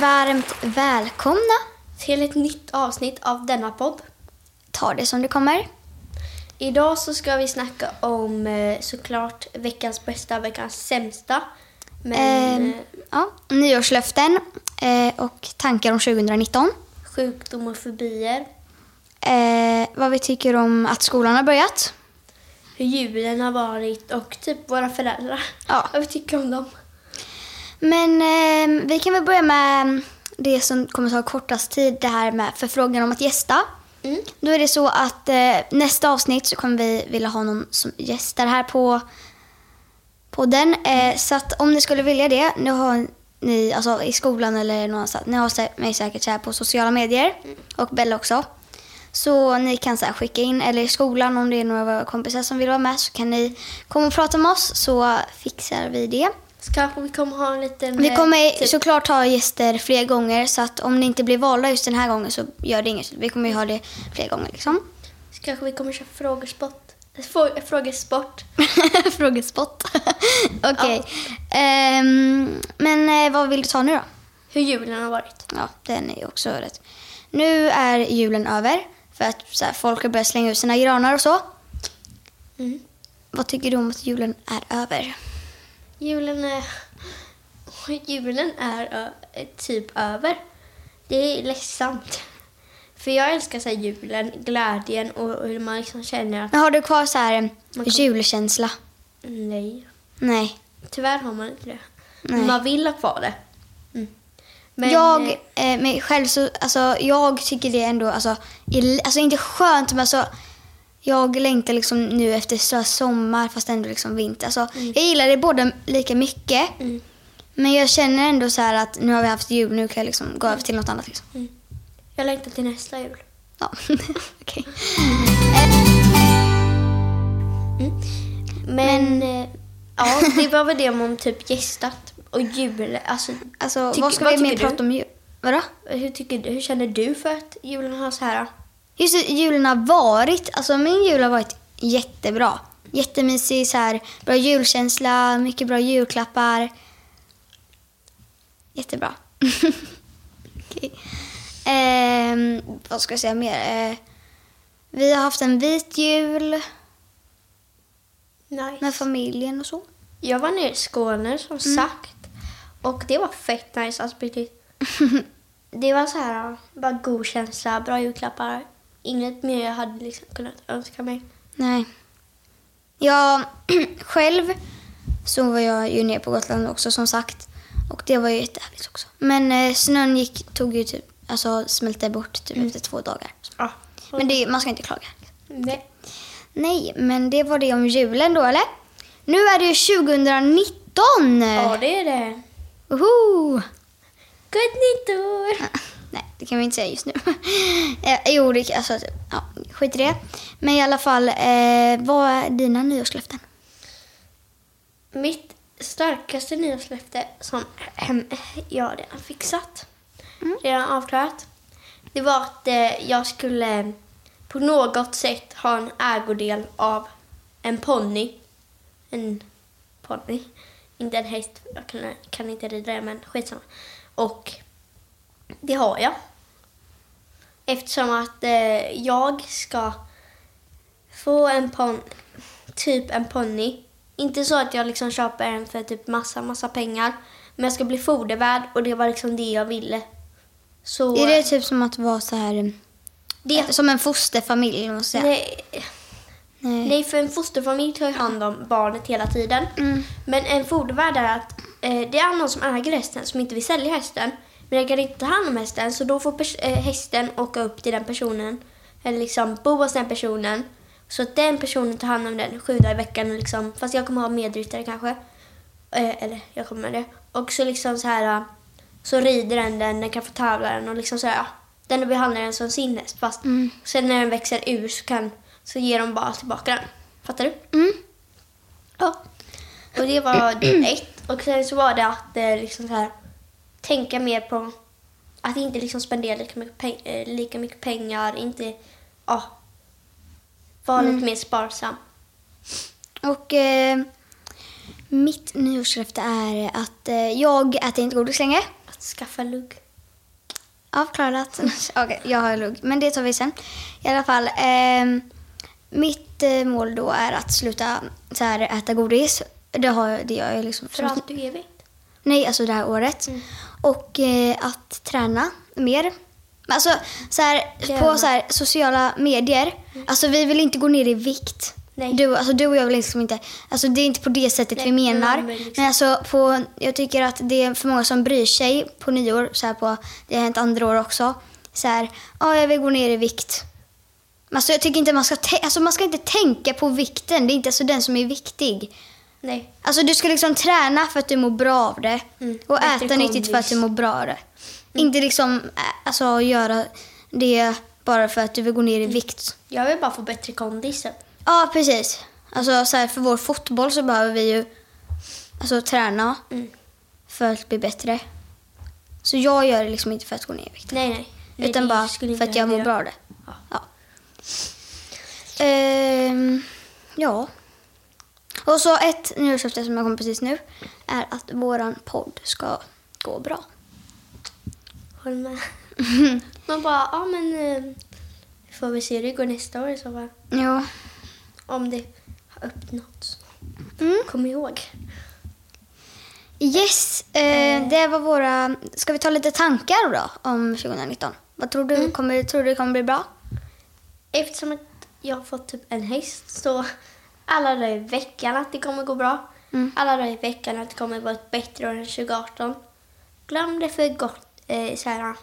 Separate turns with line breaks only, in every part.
varmt välkomna.
Till ett nytt avsnitt av denna podd.
Ta det som det kommer.
Idag så ska vi snacka om eh, såklart veckans bästa, veckans sämsta. Men
Ehm,
eh,
ja, nyårslöften eh, och tankar om 2019.
sjukdom och fobier.
Eh, vad vi tycker om att skolan har börjat.
Hur julen har varit och typ våra föräldrar.
Ja.
Vad vi tycker om dem.
Men eh, vi kan väl börja med det som kommer ta kortast tid, det här med förfrågan om att gästa.
Mm.
Då är det så att eh, nästa avsnitt så kommer vi vilja ha någon som gästar här på podden. Eh, så att om ni skulle vilja det, nu har ni alltså i skolan eller någonstans, ni har mig säkert så här på sociala medier och Bella också. Så ni kan så här skicka in, eller i skolan om det är några av våra kompisar som vill vara med så kan ni komma och prata med oss så fixar vi det.
Så kanske vi kommer ha en liten...
Vi
eh,
kommer
typ,
såklart ha gäster fler gånger så att om ni inte blir valda just den här gången så gör det inget. Vi kommer ju ha det fler gånger liksom.
så kanske vi kommer köra frågesport. Frå- Frågesport.
Frågespott. Okej. Ehm, men eh, vad vill du ta nu då?
Hur julen har varit.
Ja, den är ju också rätt. Nu är julen över för att här, folk har börjat slänga ut sina granar och så.
Mm.
Vad tycker du om att julen är över?
Julen är... Julen är typ över. Det är ledsamt. För jag älskar så julen, glädjen och hur man liksom känner att
Men har du kvar så här
kan-
julkänsla?
nej,
Nej.
tyvärr har man inte det.
Nej.
Man vill ha kvar det. Mm. Men,
jag,
eh,
eh, mig själv så, alltså jag tycker det ändå, alltså, i- alltså inte skönt men alltså jag längtar liksom nu efter så sommar fast ändå liksom vinter. Alltså, Jag gillar det båda lika mycket.
Mm.
Men jag känner ändå så här att nu har vi haft jul, nu kan jag liksom gå över till något annat. Liksom.
Jag längtar till nästa jul.
Ja, okej.
Men, eh, ja, det var väl det om typ gästat och jul. Alltså,
Alltså, vad ska
vad
vi mer prata om jul? Vadå?
hur, tycker, du- hur känner du för att julen har så här...
Just det, julen har varit, alltså min jul har varit jättebra. Jättemysig, så här, bra julkänsla, mycket bra julklappar. Jättebra. Okej. Ehm, vad ska jag säga mer? Eh, vi har haft en vit jul
Nice.
med familjen och så.
Jag var nere i Skåne som sagt. Och det var fett nice. Alltså, det var så här, bara god känsla, bra julklappar. Inget mer jag hade liksom kunnat önska mig.
Nej. Jag själv så var jag ju nere på Gotland också som sagt. Och det var ju jättehärligt också. Men eh, snön gick, tog ju typ, alltså smälte bort typ efter två dagar.
Ja.
Men det, man ska inte klaga.
Nej.
Nej, men det var det om julen då eller? Nu är det ju 2019!
Ja, det är det.
Woho!
Gott nytt år!
Det kan vi inte säga just nu. eh, jo, det, alltså, ja, skit i det. Men i alla fall, eh, vad är dina nyårslöften?
Mitt starkaste nyårslöfte som jag redan fixat, redan avklarat, det var att eh, jag skulle på något sätt ha en ägodel av en ponny. En ponny. Inte en häst, jag kan, kan inte rida det, men skitsamma. Och det har jag. Eftersom att eh, jag ska få en pon typ en ponny. Inte så att jag liksom köper en för typ massa, massa pengar. Men jag ska bli fodervärd och det var liksom det jag ville. Så...
Är det typ som att vara så här...
Det-
Som en fosterfamilj, måste jag säga.
Nej,
Nej.
nej, för en fosterfamilj tar ju hand om barnet hela tiden.
Mm.
Men en fodervärd är att eh, det är någon som äger hästen som inte vill sälja hästen. Men jag kan inte ta hand om hästen så då får eh, hästen åka upp till den personen. Eller liksom bo hos den personen. Så att den personen tar hand om den sju dagar i veckan. Liksom, fast jag kommer ha medryttare kanske. Eh, eller jag kommer med det. Och så liksom så här. eh, Så rider den den, den kan få tävla den och liksom så här. ja, Den behandlar den som sin häst. Fast
Mm.
sen när den växer ur så, kan, så ger de bara tillbaka den. Fattar du?
Mm.
Ja. Och det var ett. Och sen så var det att eh, liksom så här, tänka mer på att inte liksom spendera lika mycket, peng- eh, lika mycket pengar, inte ja, vara
Mm.
lite mer sparsam.
Och eh, mitt nyårslöfte är att eh, jag äter inte godis längre.
Att skaffa lugg.
Avklarat. Okej, jag har lugg. Men det tar vi sen. I alla fall. Eh, mitt mål då är att sluta så här, äta godis. Det, har, det gör jag liksom.
För allt du evigt.
Nej, alltså det här året. Och eh, att träna mer. Alltså så här, på så här, sociala medier. Alltså vi vill inte gå ner i vikt.
Nej.
Du, alltså, du och jag vill liksom inte, alltså det är inte på det sättet
Nej,
vi menar.
men liksom-
Men alltså på, jag tycker att det är för många som bryr sig på nyår, så här på, det har hänt andra år också. Så här, ja jag vill gå ner i vikt. Alltså jag tycker inte man ska, alltså, man ska inte tänka på vikten, det är inte alltså den som är viktig.
Nej.
Alltså du ska liksom träna för att du mår bra av det.
Mm,
Och
bättre
äta nyttigt för att du mår bra av det. Inte liksom ä, alltså, göra det bara för att du vill gå ner i vikt.
Jag vill bara få bättre kondis.
Ja, precis. Alltså så här, för vår fotboll så behöver vi ju alltså, träna
Mm.
för att bli bättre. Så jag gör det liksom inte för att gå ner i vikt.
Nej, nej. nej
utan bara för att jag mår bra av det.
Ja.
Ja. Ehm, ja. Och så ett nyårslöfte som jag kom precis nu är att våran podd ska gå bra.
Håll med. Man bara, ja men eh, vi får vi se hur det går nästa år i så fall.
Ja.
Om det har uppnåtts.
Mm.
Kom ihåg.
Yes, eh, det var våra... Ska vi ta lite tankar då om 2019? Vad tror du? Kommer, tror du det kommer bli bra?
Eftersom att jag har fått typ en häst så alla dagar i veckan att det kommer gå bra.
Mm.
Alla dagar i veckan att det kommer vara ett bättre år än 2018. Glöm det för gott. Eh, så här,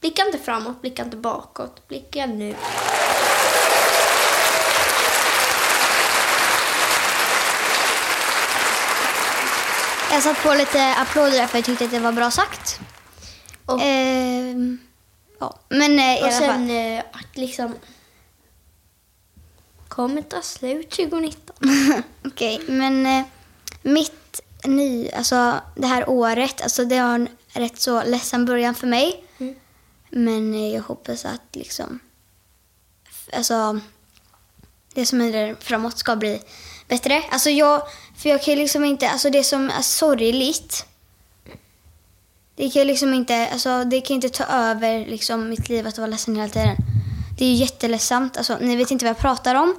blicka inte framåt, blicka inte bakåt. Blicka nu.
Jag satt på lite applåder för jag tyckte att det var bra sagt.
Och,
Ehm, ja, men eh, i
och
alla fall.
sen eh, att liksom kommer ta slut 2019.
Okej, men eh, mitt ny, alltså det här året, alltså det har en rätt så ledsen början för mig.
Mm.
Men eh, jag hoppas att liksom, alltså det som händer framåt ska bli bättre. Alltså jag, för jag kan ju liksom inte, alltså det som är sorgligt, det kan ju liksom inte, alltså det kan inte ta över liksom mitt liv att vara ledsen hela tiden. Det är ju jätteledsamt, alltså ni vet inte vad jag pratar om.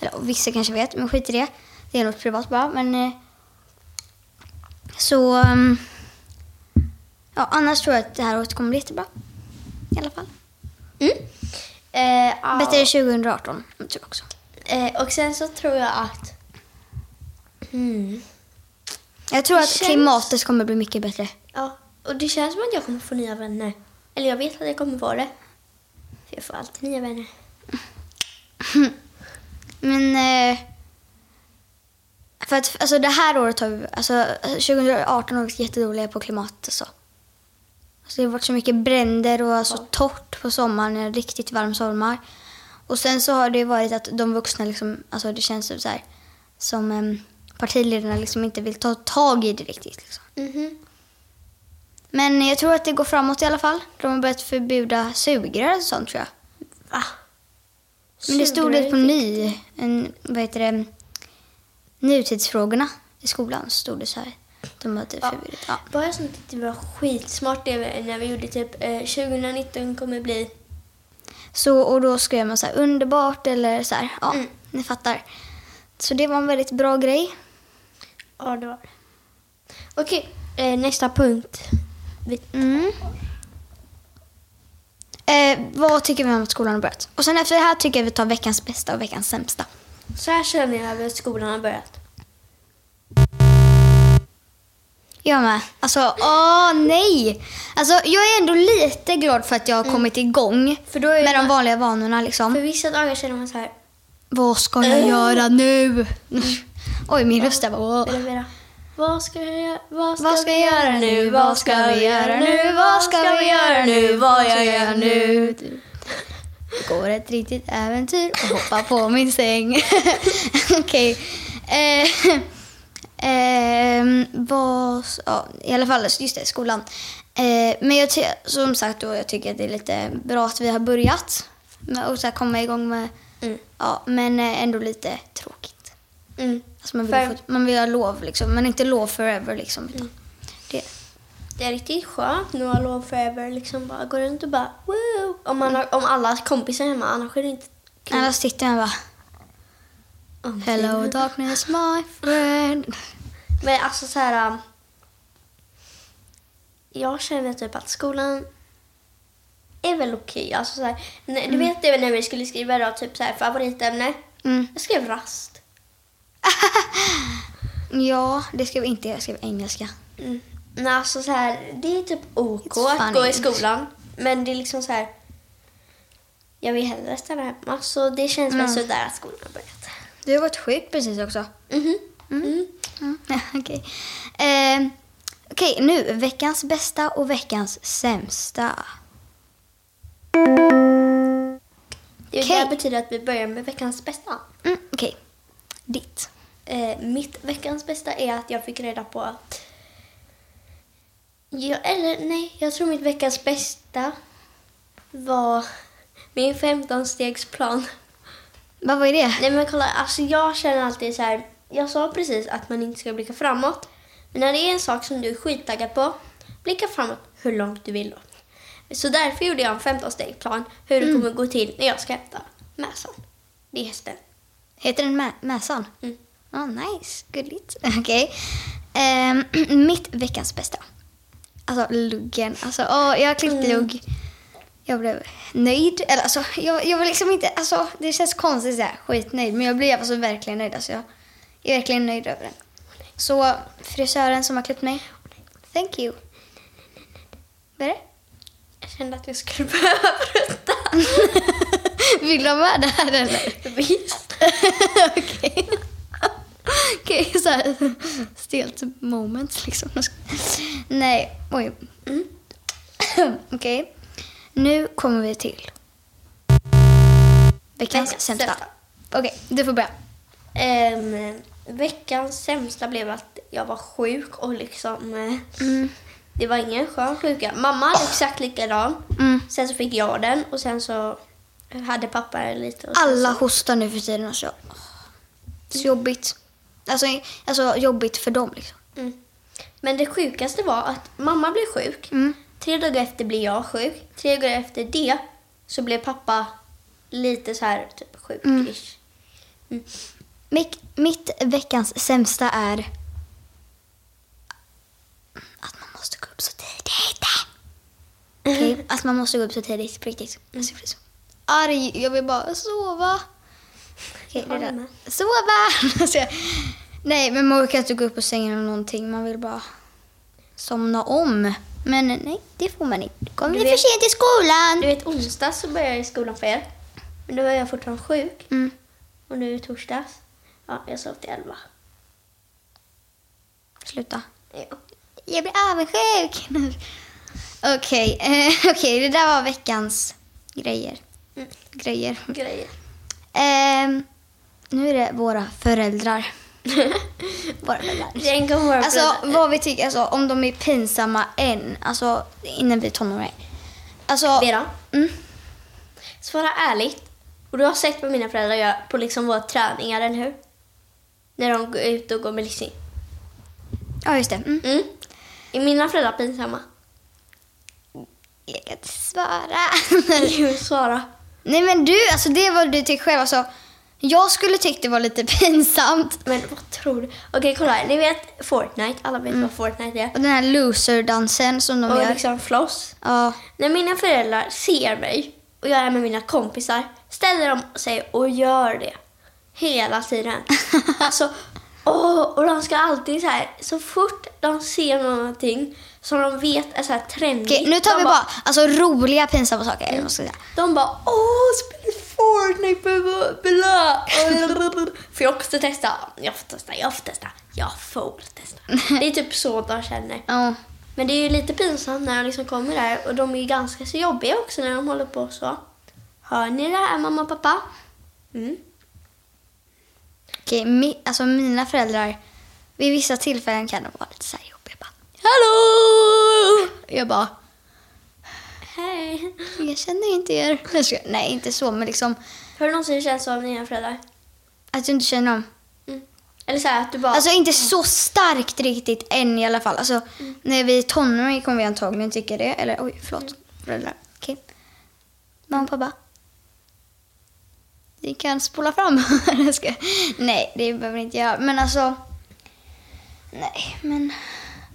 Eller vissa kanske vet, men skit i det. Det är något privat bara, men eh, så ehm, ja, annars tror jag att det här året kommer bli jättebra. I alla fall.
Mm. Eh.
Bättre än 2018, tror jag också.
Eh, och sen så tror jag att... Mm.
Jag tror
Det
att
känns-
klimatet kommer bli mycket bättre.
Ja, och det känns som att jag kommer få nya vänner. Eller jag vet att jag kommer få det. För jag får alltid nya vänner.
Men eh, för att alltså det här året har vi, alltså 2018 har varit jättedåliga på klimat alltså. alltså. Det har varit så mycket bränder och så torrt på sommaren, en riktigt varm sommar. Och sen så har det varit att de vuxna liksom, alltså det känns som så här, som em, partiledarna liksom inte vill ta tag i det riktigt liksom.
Mhm.
Men jag tror att det går framåt i alla fall. De har börjat förbjuda sugrör och sånt tror jag.
Va?
Men det stod det på ny, en, vad heter det, nutidsfrågorna i skolan stod det så här. De hade
Ja.
förbjudit. Ja.
Bara som tyckte det var skitsmart det när vi gjorde typ eh, 2019 kommer bli...
Så, och då skrev man så här underbart eller så här, ja,
Mm.
ni fattar. Så det var en väldigt bra grej.
Ja, det var det. Okej, eh, nästa punkt.
Mm. Eh, vad tycker vi om att skolan har börjat? Och sen efter det här tycker jag vi tar veckans bästa och veckans sämsta.
så här känner jag att skolan har börjat.
Jag med. Alltså, åh nej! Alltså, jag är ändå lite glad för att jag har kommit igång
För då är
med de
man-
vanliga vanorna liksom.
För vissa dagar känner man så här...
Vad ska jag göra nu? Oj, min röst där bara...
Vad ska jag? Vad ska,
Vad ska jag göra nu? Vad ska vi göra nu? Vad ska vi göra nu? Vad jag gör nu? Det går ett riktigt äventyr och hoppa på min säng. Okej. Eh, ehm, vad... Ja, I alla fall, just det, skolan. Eh, men jag som sagt då, jag tycker att det är lite bra att vi har börjat med att komma igång med,
Mm.
ja, men eh, ändå lite tråkigt.
Mm.
Alltså man, vill
För-
få, man vill ha lov liksom, men inte lov forever liksom. Utan det,
Det är riktigt skönt nu att lov forever. Liksom bara gå runt och bara woo. Om, man har, om alla kompisar är hemma, annars är det inte kul.
alla sitter man bara
Om-
Hello darkness my friend.
Men alltså så här. um, Jag känner typ att skolan är väl okej. Alltså så här, när- du vet det när vi skulle skriva då, typ så här, favoritämne.
Mm.
Jag skrev rast.
Ja, det skrev inte jag, jag skrev engelska.
Mm. Nej, alltså så här, det är typ OK att gå i skolan. Men det är liksom så här. Jag vill hellre stanna hemma. Så det känns väl
Mm.
sådär att skolan har börjat.
Du har varit sjuk precis också.
Mhm. Mm.
Mm. Ja, Okej, eh, Okej, nu veckans bästa och veckans sämsta.
Det
Okej.
där betyder att vi börjar med veckans bästa.
Mm, Okej, ditt.
Eh, mitt veckans bästa är att jag fick reda på att... Ja, eller nej, jag tror mitt veckans bästa var min 15-stegsplan.
Vad var det?
Nej men kolla, alltså jag känner alltid så här. Jag sa precis att man inte ska blicka framåt. Men när det är en sak som du är skittaggad på, blicka framåt hur långt du vill då. Så därför gjorde jag en 15-stegsplan hur det kommer gå till när jag ska hämta mässan. Det är hästen.
Heter den mä- Mäsan?
Mm.
Oh, nice, gulligt. Okej. Ehm, mitt veckans bästa. Alltså luggen. Alltså, åh, jag klippte
Mm.
lugg. Jag blev nöjd. Eller alltså, jag, jag var liksom inte, alltså det känns konstigt såhär, skitnöjd. Men jag blev alltså verkligen nöjd. Alltså, jag är verkligen nöjd över den. Så frisören som har klippt mig, thank you. Vad är det?
Jag kände att jag skulle behöva prutta.
Vill du ha med det här eller?
Visst.
Okej. Okej, så här stelt moment liksom. Nej, oj.
Mm.
Okej. Nu kommer vi till veckans sämsta.
sämsta.
Okej, du får börja.
Ehm, veckans sämsta blev att jag var sjuk och liksom... eh,
Mm.
Det var ingen skön sjuka. Mamma hade exakt likadan.
Mm.
Sen så fick jag den och sen så hade pappa lite.
Alla
så,
hostar nu för tiden. Alltså. Så jobbigt. Alltså, alltså jobbigt för dem liksom.
mm. Men det sjukaste var att mamma blev sjuk.
Mm.
Tre dagar efter blev jag sjuk. Tre dagar efter det så blev pappa lite så här typ sjuk-ish. Mm.
Mitt, mitt veckans sämsta är att man måste gå upp så tidigt. Okej, att man måste gå upp så tidigt på riktigt. Alltså, jag blir så arg. Jag vill bara sova. Okej, det där.
med.
Sova! Alltså, nej, men man kan inte gå upp ur sängen eller någonting. Man vill bara somna om. Men nej, det får man inte. Då kommer
Du
vi för
vet-
sent till skolan.
Du vet onsdag så började jag i skolan för er. Men då var jag fortfarande sjuk.
Mm.
Och nu är torsdags. Ja, jag sov till elva.
Sluta.
Ja.
Jag blir avundsjuk. Okej, eh, okej, det där var veckans grejer.
Mm.
Grejer.
Grejer.
Ehm, nu är det våra föräldrar. våra föräldrar.
Vara
Alltså
föräldrar.
vad vi tycker, alltså om de är pinsamma än, alltså innan vi är tonåringar. Alltså,
Vera,
mm,
svara ärligt. Och du har sett vad mina föräldrar gör på liksom våra träningar, eller hur? När de går ut och går med lyssning.
ja just det. Mm.
Mm. Är mina föräldrar pinsamma?
Jag kan inte svara.
Jo, svara.
Nej men du, alltså det var du tycker själv. Alltså, jag skulle tyckt det var lite pinsamt.
Men vad tror du? Okej, kolla här. Ni vet Fortnite. Alla vet vad Fortnite är.
Och den här loser-dansen som de
Och
gör.
liksom floss.
Ja.
När mina föräldrar ser mig och jag är med mina kompisar ställer de sig och gör det. Hela tiden. alltså, åh, och de ska alltid så här, så fort de ser någonting som de vet är så här trendigt.
Okej, nu tar
de
vi bara alltså, roliga pinsamma saker. vad man ska säga.
De bara, åh, spela Bla. Får jag också testa? Jag får testa, jag får testa, jag får testa. Det är typ så de känner.
Ja.
Men det är ju lite pinsamt när de liksom kommer där och de är ganska så jobbiga också när de håller på så. Hör ni det här mamma och pappa? Mm.
Okej, mi, alltså mina föräldrar, vid vissa tillfällen kan de vara lite så här jobbiga. Bara, Hallå! Jag bara,
Hej.
jag känner inte er. Nej, inte så, men liksom
Har du någonsin känt så av dina föräldrar?
att jag inte känner dem.
Mm. Eller så här att du bara...
Alltså inte så starkt riktigt än i alla fall. Alltså, när vi är tonåringar kommer vi antagligen tycka det. Eller oj, förlåt. Föräldrar. Okej. Mamma och pappa. Vi kan spola fram. Nej, det behöver vi inte göra. Men alltså... Nej, men...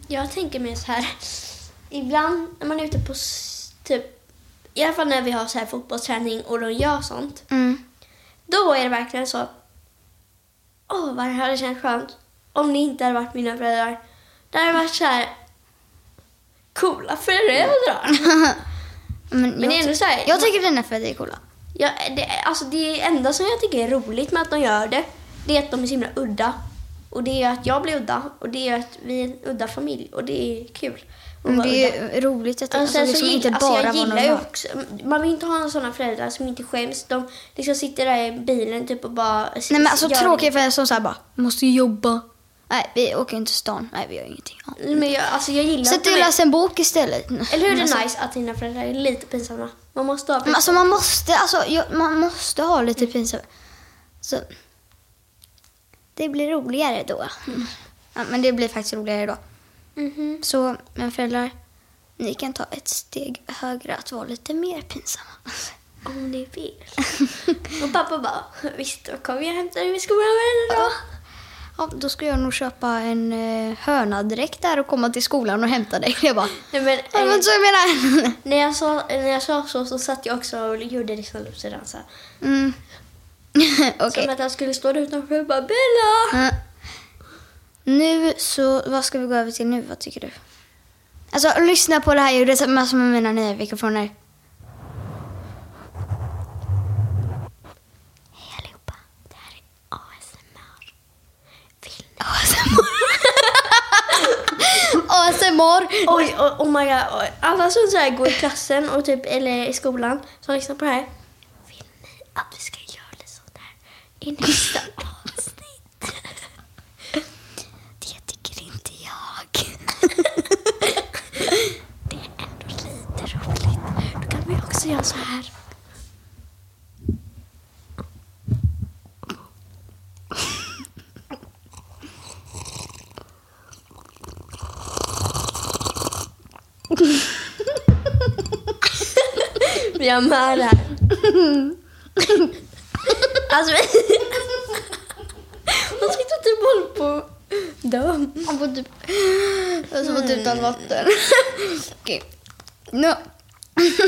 Jag tänker mig så här. Ibland när man är ute på typ... I alla fall när vi har så här fotbollsträning och de gör sånt.
Mm.
Då är det verkligen så. Åh, vad det hade känts skönt om ni inte hade varit mina föräldrar. Det hade varit så här coola föräldrar.
Men,
Men
jag,
ändå så här.
jag tycker dina föräldrar är coola.
Ja, det, alltså det enda som jag tycker är roligt med att de gör det, det är att de är så himla udda. Och det är att jag blir udda och det är att vi är en udda familj och det är kul.
Men det
udda.
är roligt att
Alltså,
alltså, liksom inte
alltså,
bara
jag gillar ju också, Man vill inte ha sådana föräldrar som inte skäms. De liksom sitter där i bilen typ och bara...
Nej men alltså tråkiga föräldrar som såhär bara, måste jobba. Nej, vi åker inte till stan. Nej, vi gör ingenting. Ja.
Men jag, alltså jag gillar
Sätt dig och läs en bok istället.
Eller hur är det
alltså,
nice att dina föräldrar är lite pinsamma? Man måste ha...
Men alltså man måste, alltså, jag, man måste ha lite pinsamt. Så det blir roligare då. Ja, men det blir faktiskt roligare då.
Mhm.
Så mina föräldrar, ni kan ta ett steg högre att vara lite mer pinsamma.
Om ni vill. och pappa bara, visst då kommer jag hämta dig vid skolan varje dag.
Ja, då ska jag nog köpa en eh, hönadräkt där och komma till skolan och hämta dig. Jag bara,
Nej, men,
ja, var
eh,
så jag menar.
när, jag sa, när jag sa så så satt jag också och gjorde liksom lufsdansa.
Mm. Okej.
Som att jag skulle stå där utanför och bara Bella!
Ja. Nu så, vad ska vi gå över till nu? Vad tycker du? Alltså lyssna på det här ljudet alltså, med mina nya mikrofoner. Hej allihopa, det här är ASMR. Vill ni ASMR? ASMR!
Oj, oh, oh my god. Alla som så går i klassen och typ, eller i skolan som lyssnar på det här. Vill ni att vi ska göra lite sånt här i nästa avsnitt?
Det tycker inte jag.
Det är ändå lite roligt. Då kan vi också göra så här. Vi har med det här. Alltså, man sitter typ och håller på dö.
Jag får typ, jag får typ utan vatten. Okej. Nu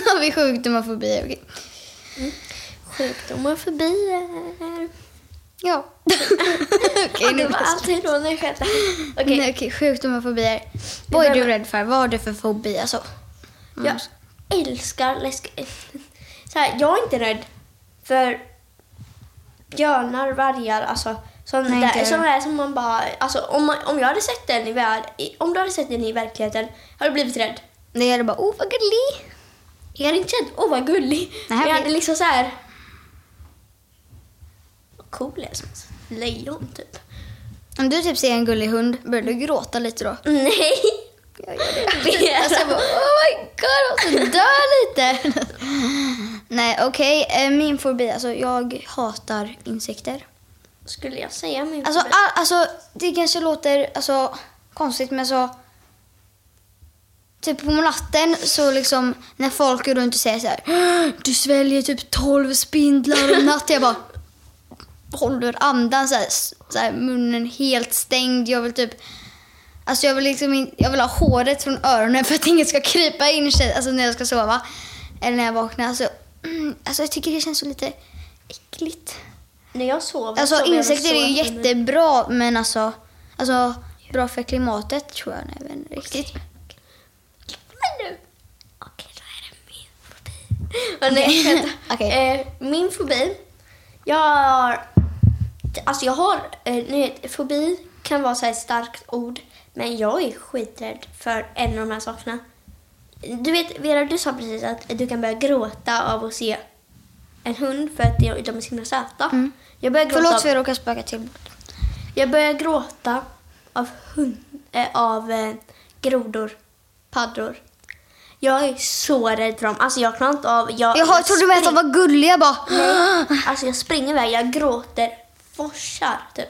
har vi sjukdomafobi. Okej.
Sjukdomar förbi är...
Ja. Okej, nu
det var alltid då när jag skämtade. Okej,
Nej, okej, sjukdomafobier. Vad är du rädd för? Vad har du för fobi? Alltså,
jag älskar läsk... Så här, jag är inte rädd för björnar, vargar, alltså sådana
Nej,
där,
jag.
såna där som man bara... Alltså om, man, om jag hade sett den i värld, om du hade sett den i verkligheten, hade du blivit rädd.
det är bara, oh vad gullig.
Jag hade inte känt, åh vad gullig.
Nej,
jag hade liksom så här... Vad cool jag är som ett lejon typ.
Om du typ ser en gullig hund, börjar du gråta lite då?
Nej!
Jag gör det. Alltså jag bara, oh my god, jag måste dö lite. Nej, okej. eh, min fobi, alltså jag hatar insekter.
Skulle jag säga min
Alltså, all, alltså det kanske låter alltså, konstigt men så... Typ på natten så liksom när folk går runt och säger så här Du sväljer typ 12 spindlar om natten. Jag bara håller andan så här, så här, munnen helt stängd. Jag vill typ Alltså jag vill liksom jag vill ha håret från öronen för att inget ska krypa in sig, alltså när jag ska sova. Eller när jag vaknar. Alltså, alltså jag tycker det känns så lite äckligt.
När jag sover
Alltså
sover
insekter är ju jättebra men alltså, alltså bra för klimatet tror jag nej, men riktigt.
Men nu. Okej, då är det min fobi. Nej, vänta.
Okej.
eh, min fobi. Jag har... Alltså jag har... Eh, ni vet, fobi kan vara så här ett starkt ord. Men jag är skiträdd för en av de här sakerna. Du vet, Vera, du sa precis att du kan börja gråta av att se en hund för att de de är så himla söta.
Mm.
Jag börjar gråta
Förlåt för jag råkade spöka till.
Jag börjar gråta av, hund, eh, av eh, grodor, paddor. Jag är så rädd för dem. Alltså jag klarar inte av... Jag,
Jag, har, jag trodde att de var gulliga bara.
Nej, alltså jag springer iväg, jag gråter, forsar typ.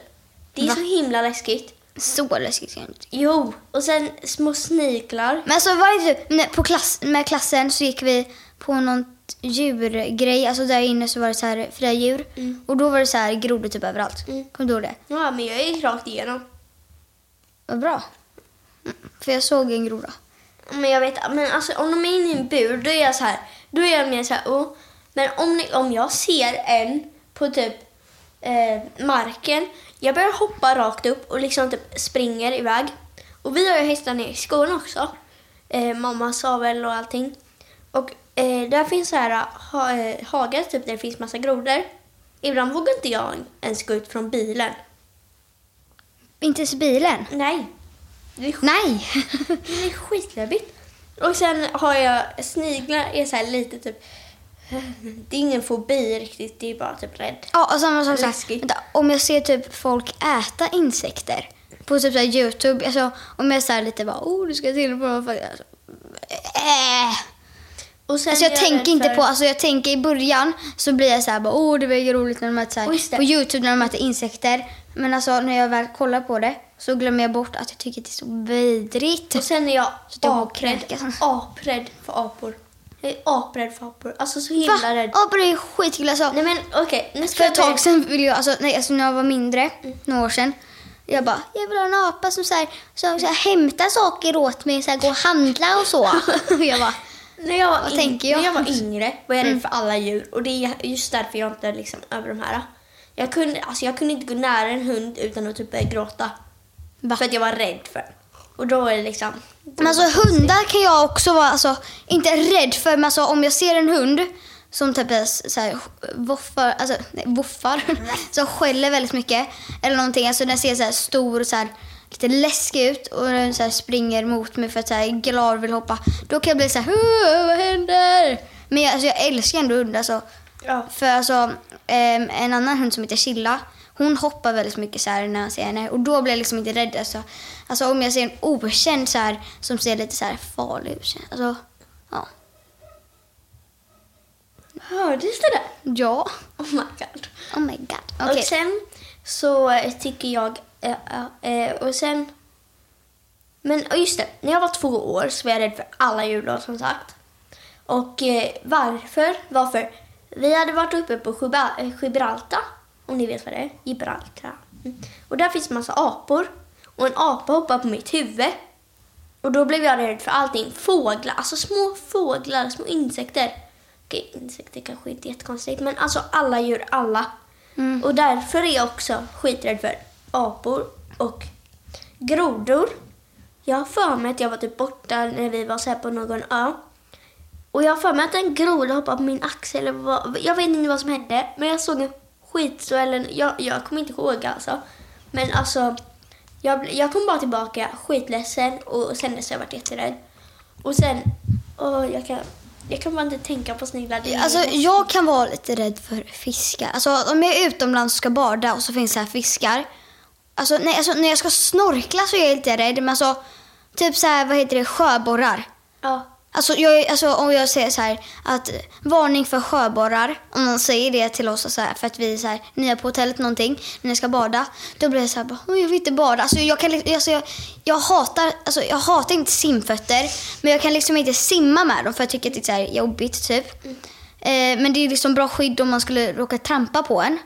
Det är
Va?
så himla läskigt.
Så läskigt inte.
Jo, och sen små sniglar.
Men alltså var det typ, på klass, med klassen så gick vi på någon djurgrej. Alltså där inne så var det så här fria djur.
Mm.
Och då var det så här grodor typ överallt.
Mm.
Kommer du ihåg det?
Ja, men jag gick rakt igenom.
Vad bra. Mm, För jag såg en groda.
Men jag vet, men alltså om de är inne i en bur, då är jag så här, då är jag mer så här, oh. Men om, ni, om jag ser en på typ eh, marken, jag börjar hoppa rakt upp och liksom typ springer iväg. Och vi har ju hästar nere i skogen också. Eh, mamma sa väl och allting. Och eh, där finns så här ha, eh, hagar typ där det finns massa grodor. Ibland vågar inte jag ens gå ut från bilen.
Inte ens bilen.
Nej. Det är
Nej.
Det är skitläbbigt. Och sen har jag sniglar är så här lite typ... Det är ingen fobi riktigt, det är bara typ rädd.
ja, och samma sak vänta, Om jag ser typ folk äta insekter på typ så här Youtube. Alltså om jag är så här lite bara, oh du ska till på något. Alltså, äh.
Och sen
Alltså jag tänker inte
för-
på, alltså jag tänker i början så blir jag så här bara, åh det var ju roligt när de äter så här, på Youtube när de äter insekter. Men alltså när jag väl kollar på det så glömmer jag bort att jag tycker att det är så vidrigt.
Och sen är jag aprädd,
kräkas.
aprädd för apor. Jag är aprädd för apor. Alltså så himla
Va?
rädd.
Apor är skitkul alltså.
Nej men okej, ska
För ett tag sedan ville jag, alltså, nej, alltså när jag var mindre, några år sedan. Jag bara, jag vill ha en apa som så här, så, så här, hämtar saker åt mig, så här, går och handla och så. Och jag bara,
När jag, var
Vad
in,
tänker jag? Mm.
när jag var yngre var jag rädd för alla djur och det är just därför jag inte liksom över de här. Jag kunde, alltså jag kunde inte gå nära en hund utan att typ börja gråta.
Va?
För att jag var rädd för den. Och då är det liksom...
Men alltså hundar kan jag också vara, alltså, inte rädd för, men alltså, om jag ser en hund som typ är så här, voffar, alltså nej, voffar, som skäller väldigt mycket eller någonting, alltså den ser så här stor och så här, lite läskig ut och den så springer mot mig för att så här, glad vill hoppa, då kan jag bli så här, "Åh, vad händer? Men jag, alltså, jag älskar ändå hundar alltså.
Ja.
För alltså, ehm, en annan hund som heter Chilla, hon hoppar väldigt mycket så här när jag ser henne och då blir jag liksom inte rädd. Alltså, alltså om jag ser en okänd så här, som ser lite så här farlig ut. Alltså, ja.
Hördes det där?
Ja.
Oh my god.
Oh my god. Okej.
Och sen så tycker jag... eh, eh, eh, och sen... Men just det, när jag var två år så var jag rädd för alla då, som sagt. Och varför? Varför? Vi hade varit uppe på Gibraltar, om ni vet vad det är. Gibraltar. Mm. Och där finns massa apor. Och en apa hoppade på mitt huvud. Och då blev jag rädd för allting. Fåglar, alltså små fåglar, små insekter. Okej, insekter kanske inte är jättekonstigt, men alltså alla djur, alla.
Mm.
Och därför är jag också skiträdd för apor och grodor. Jag har för mig att jag var typ borta när vi var så här på någon ö. Och jag har för mig att en groda hoppade på min axel. Eller vad, jag vet inte vad som hände, men jag såg en skitstor, eller jag, jag kommer inte ihåg alltså. Men alltså, jag, jag kom bara tillbaka skitledsen och sen dess har jag varit jätterädd. Och sen, åh, jag kan, jag kan bara inte tänka på sniglar.
Alltså, jag kan vara lite rädd för fiskar. Alltså, om jag är utomlands och ska bada och så finns det här fiskar. Alltså, nej, alltså, när jag ska snorkla så är jag lite rädd. Men alltså, typ så här, vad heter det, sjöborrar.
Ja.
Alltså, jag, alltså om jag säger så här att varning för sjöborrar, om någon säger det till oss så här, för att vi är så här, nya på hotellet någonting, när jag ska bada, då blir jag så här, bara, "Åh, jag vill inte bada. Alltså, jag, kan, alltså, jag, jag, hatar, alltså, jag hatar inte simfötter, men jag kan liksom inte simma med dem för jag tycker att det är så här jobbigt typ. Eh, men det är liksom bra skydd om man skulle råka trampa på en.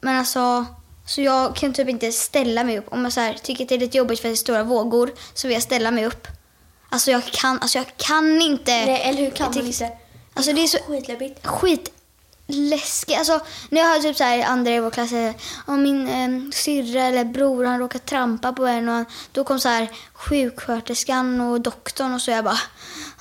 Men alltså, så jag kan typ inte ställa mig upp. Om jag så här, tycker att det är lite jobbigt för det är stora vågor så vill jag ställa mig upp. Alltså jag kan, alltså jag kan inte.
Nej, eller hur kan
jag
man inte?
Alltså det är så
Skitläbbigt.
skitläskigt. Alltså när jag hörde typ så här andra i vår klass säga, om min eh, syrra eller bror han råkar trampa på en och han, då kom så här sjuksköterskan och doktorn och så jag bara,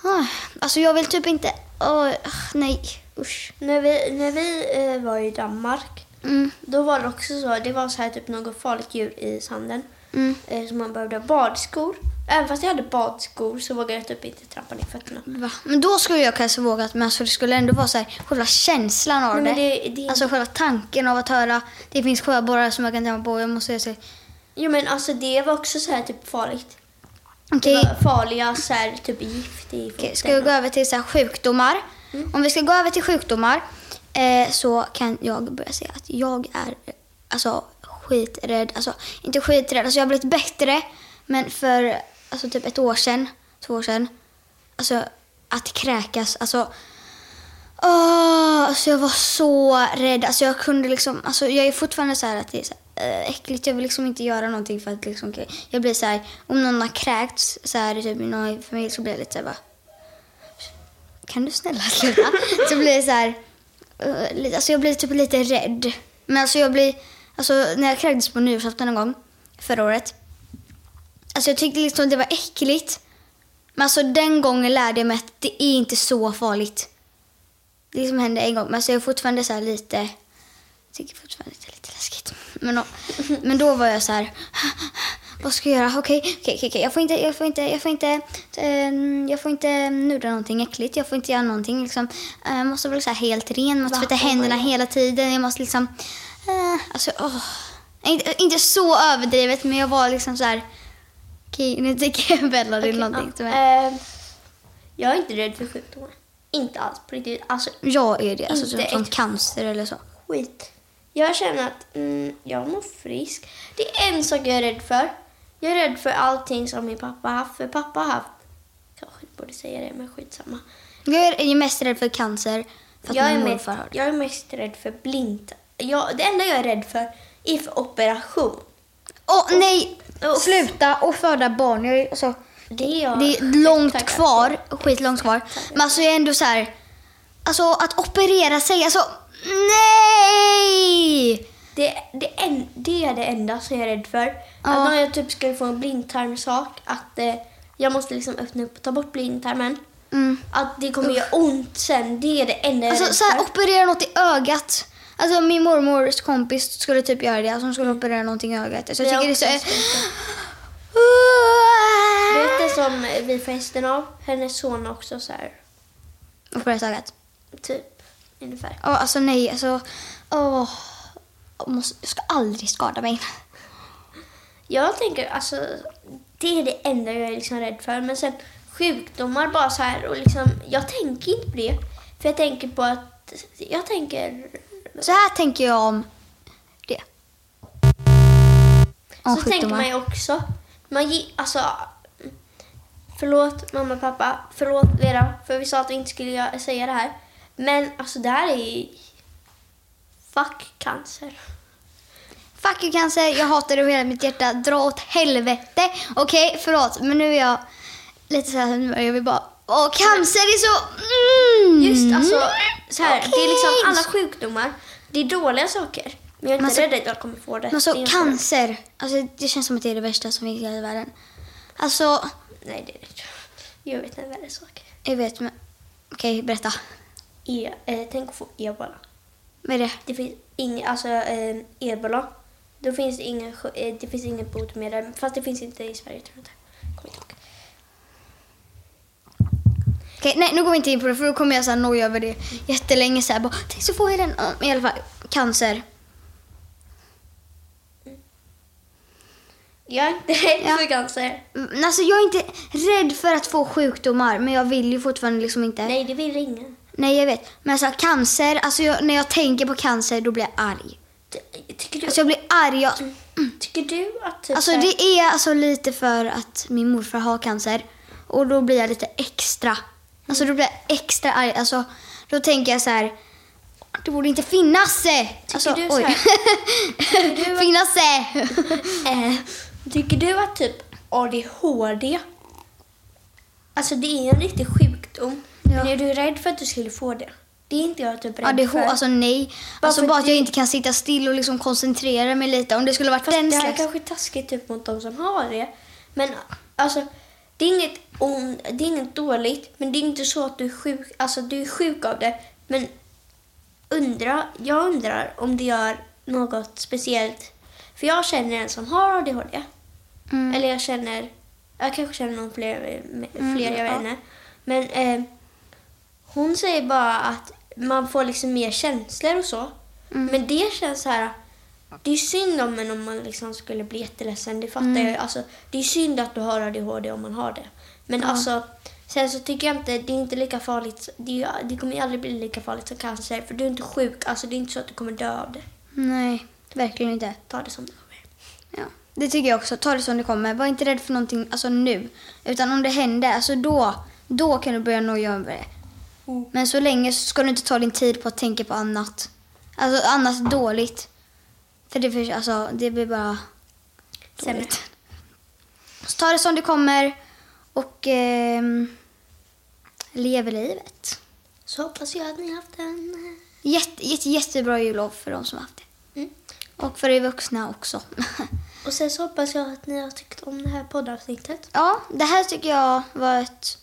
ah, alltså jag vill typ inte, åh, nej, usch.
När vi, när vi eh, var i Danmark,
Mm,
då var det också så, det var så här typ något farligt djur i sanden.
mm.
Eh, så man behövde ha badskor. Även fast jag hade badskor så vågade jag typ inte trampa ner fötterna.
Va? Men då skulle jag kanske vågat, men alltså det skulle ändå vara så här, själva känslan av
Nej,
det.
det, det
Alltså själva tanken av att höra, det finns sjöborrar som jag kan tänka på, jag måste säga
Jo men alltså det var också så här typ farligt.
Okej.
Det var farliga så här, typ gift i foten.
Okej, ska vi gå över till så här, sjukdomar? Om vi ska gå över till sjukdomar eh, så kan jag börja säga att jag är alltså, skiträdd. Alltså, inte skiträdd, alltså, jag har blivit bättre. Men för alltså, typ ett år sedan, två år sedan, alltså att kräkas, alltså Åh, alltså jag var så rädd. Alltså jag kunde liksom, alltså jag är fortfarande så här att det är så här, äh, äckligt. Jag vill liksom inte göra någonting för att liksom, jag blir så här, om någon har kräkts så här typ i någon familj så blir jag lite så här bara, kan du snälla sluta? så blir det så här, Eh, alltså jag blir typ lite rädd. Men alltså jag blir, alltså när jag kräktes på nyårsafton en gång förra året, alltså jag tyckte liksom det var äckligt. Men alltså den gången lärde jag mig att det är inte så farligt. Det liksom hände en gång, men alltså jag är fortfarande så här lite, jag tycker fortfarande det är lite läskigt. Men, men då var jag så här, vad ska jag göra? Okej, okej, okej, jag får inte, jag får inte, jag får inte, ehm, jag får inte nudda någonting äckligt. Jag får inte göra någonting liksom. Eh, Jag måste vara så helt ren, måste tvätta
Oh
händerna hela tiden. Jag måste liksom, eh, alltså, åh. Inte, inte så överdrivet, men jag var liksom så här, okej, nu tycker jag Bella det är någonting som är,
Eh, jag är inte rädd för sjukdomar. Inte alls på riktigt. Alltså
jag är det, alltså
inte
som, som cancer eller så.
skit. Jag känner att mm, jag mår frisk. Det är en sak jag är rädd för. Jag är rädd för allting som min pappa har haft. För pappa har haft... Kanske inte borde säga det, men skitsamma.
Jag är ju mest rädd för cancer, för att
Jag är, mest, jag är mest rädd för blint. Jag, det enda jag är rädd för är för operation.
Åh nej!
Uff.
Sluta och föda barn. Jag alltså,
Det är jag
det är långt kvar, skitlångt kvar. Men alltså jag är ändå så här, alltså att operera sig, alltså nej!
Det, det, en, det är det enda som jag är rädd för.
Ja.
Att om jag typ skulle få en blindtarmsak, att eh, jag måste liksom öppna upp och ta bort blindtarmen.
Mm.
Att det kommer göra ont sen, det är det enda jag är
Alltså
rädd
så här,
för.
operera något i ögat. Alltså min mormors kompis skulle typ göra det, alltså hon skulle operera någonting i ögat. Så jag
Det
tycker det är så...
Vet du som vi får hästen av? Hennes son också så här,
Operera ögat.
typ, ungefär.
Ja, alltså nej, alltså... Åh. Måste, jag ska aldrig skada mig.
Jag tänker, alltså, det är det enda jag är liksom rädd för. Men sen sjukdomar bara så här och liksom, jag tänker inte på det. För jag tänker på att, jag tänker,
Så här tänker jag om det. Om
så tänker
sjukdomar.
man ju också, man ge, alltså, förlåt mamma och pappa, förlåt Vera, för vi sa att vi inte skulle säga det här. Men alltså det här är fuck cancer.
Fuck you cancer, jag hatar det av hela mitt hjärta. Dra åt helvete. Okej, förlåt, men nu är jag lite så här, jag vill bara... Åh, cancer är så... Mm.
Just alltså, så här, det är liksom alla sjukdomar, det är dåliga saker. Men jag är inte
så-
rädd att jag kommer få det.
Men
Det är
så
inte-
cancer, alltså det känns som att det är det värsta som finns i hela världen. Alltså,
Nej, det är det inte. Jag vet en värre sak.
jag vet men... Okej, berätta.
E, eh, tänk att få ebola.
Vad är det?
Det finns ingen, alltså eh, ebola. Då finns det ingen, eh, det finns inget botemedel. Fast det finns inte i Sverige tror jag inte. Kommer inte.
Okej, nej nu går vi inte in på det för då kommer jag så här noja över det jättelänge så här bara, tänk så får jag den. I alla fall, cancer.
Jag är inte rädd
Ja.
för cancer.
Mm, Alltså jag är inte rädd för att få sjukdomar men jag vill ju fortfarande liksom inte.
Nej, det vill ingen.
Nej, jag vet. Men alltså cancer, alltså jag, när jag tänker på cancer då blir jag arg.
Ty- Tycker du,
Alltså jag blir arg. Jag,
tycker du att typ
alltså det är alltså lite för att min morfar har cancer. Och då blir jag lite extra. Alltså då blir jag extra arg. Alltså då tänker jag så här. Det borde inte finnas. eh. Alltså,
du så
oj.
här- du-
finnas. eh.
Eh, tycker du att typ ADHD, alltså det är en riktig sjukdom. Men är du rädd för att du skulle få det? Det är inte jag typ rädd
ADHD,
för.
alltså nej.
Bara
Alltså bara
att
jag
det-
inte kan sitta still och liksom koncentrera mig lite. Om det skulle varit
Fast
den
det här
slags...
kanske är taskigt typ mot de som har det. Men alltså, det är inget, on, det är inget dåligt. Men det är inte så att du är sjuk, alltså du är sjuk av det. Men undra, jag undrar om det gör något speciellt. För jag känner en som har ADHD.
Mm.
Eller jag känner, jag kanske känner någon fler, fler
Mm,
jag
ja.
vet inte. Men eh, hon säger bara att man får liksom mer känslor och så.
Mm.
Men det känns så här, det är synd om en om man liksom skulle bli jätteledsen. Det fattar jag. Alltså, det är synd att du har ADHD om man har det. Men alltså, sen så tycker jag inte, det är inte lika farligt. Det, är, det kommer aldrig bli lika farligt som cancer. För du är inte sjuk. Alltså det är inte så att du kommer dö av det.
Nej, verkligen inte.
Ta det som det kommer.
Ja, det tycker jag också. Ta det som det kommer. Var inte rädd för någonting alltså nu. Utan om det händer, alltså då, då kan du börja noja över det.
Mm.
Men så länge så ska du inte ta din tid på att tänka på annat. Alltså annat dåligt. För det, för, alltså, det blir bara
Sämre.
Så ta det som det kommer och ehm, lev livet.
Så hoppas jag att ni har haft en...
Jätte, jätte, jättebra jullov för de som har haft det.
Mm.
Och för er vuxna också.
Och sen så hoppas jag att ni har tyckt om det här poddavsnittet.
Ja, det här tycker jag var ett...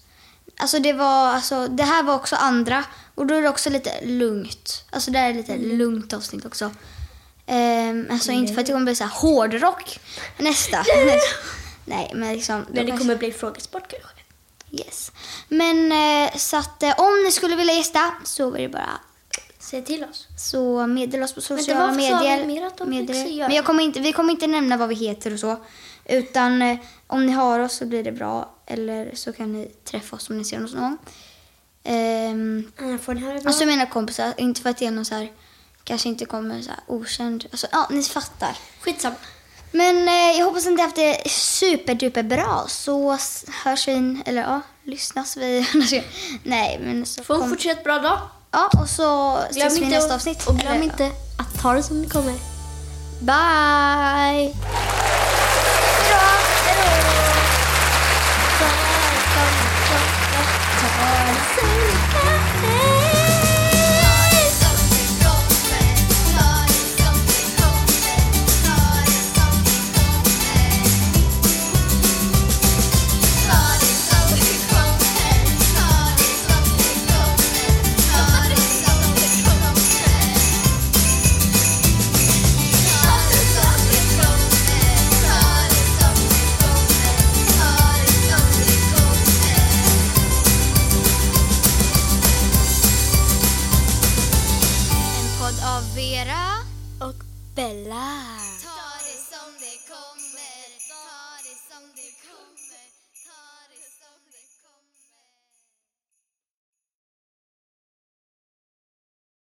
Alltså det var, alltså det här var också andra och då är det också lite lugnt. Alltså det här är lite lugnt avsnitt också. Ehm, alltså inte för att det kommer bli så här hårdrock nästa. Nej, men liksom...
Men det kommer bli frågesport kanske.
Yes. Men eh, så att eh, om ni skulle vilja gästa så är det bara
Säg till oss.
så meddela oss på sociala
varför sa
medier.
vi mer att de fick
medier.
se göra?
Men jag kommer inte, vi kommer inte nämna vad vi heter och så. Utan eh, om ni har oss så blir det bra. Eller så kan ni träffa oss om ni ser oss någon gång. Ehm,
Annars får ni höra bra.
alltså mina kompisar, inte för att det är någon så här, kanske inte kommer så här okänd. Alltså ja, ni fattar.
Skitsamma.
Men eh, jag hoppas att ni haft det superduper bra. Så s- hörs vi, eller ja, lyssnas vi. Nej, men så
Få en
kom-
fortsatt bra dag.
Ja, och så ses vi i nästa avsnitt.
och glöm
Eller,
inte att ta det som det kommer. Bye!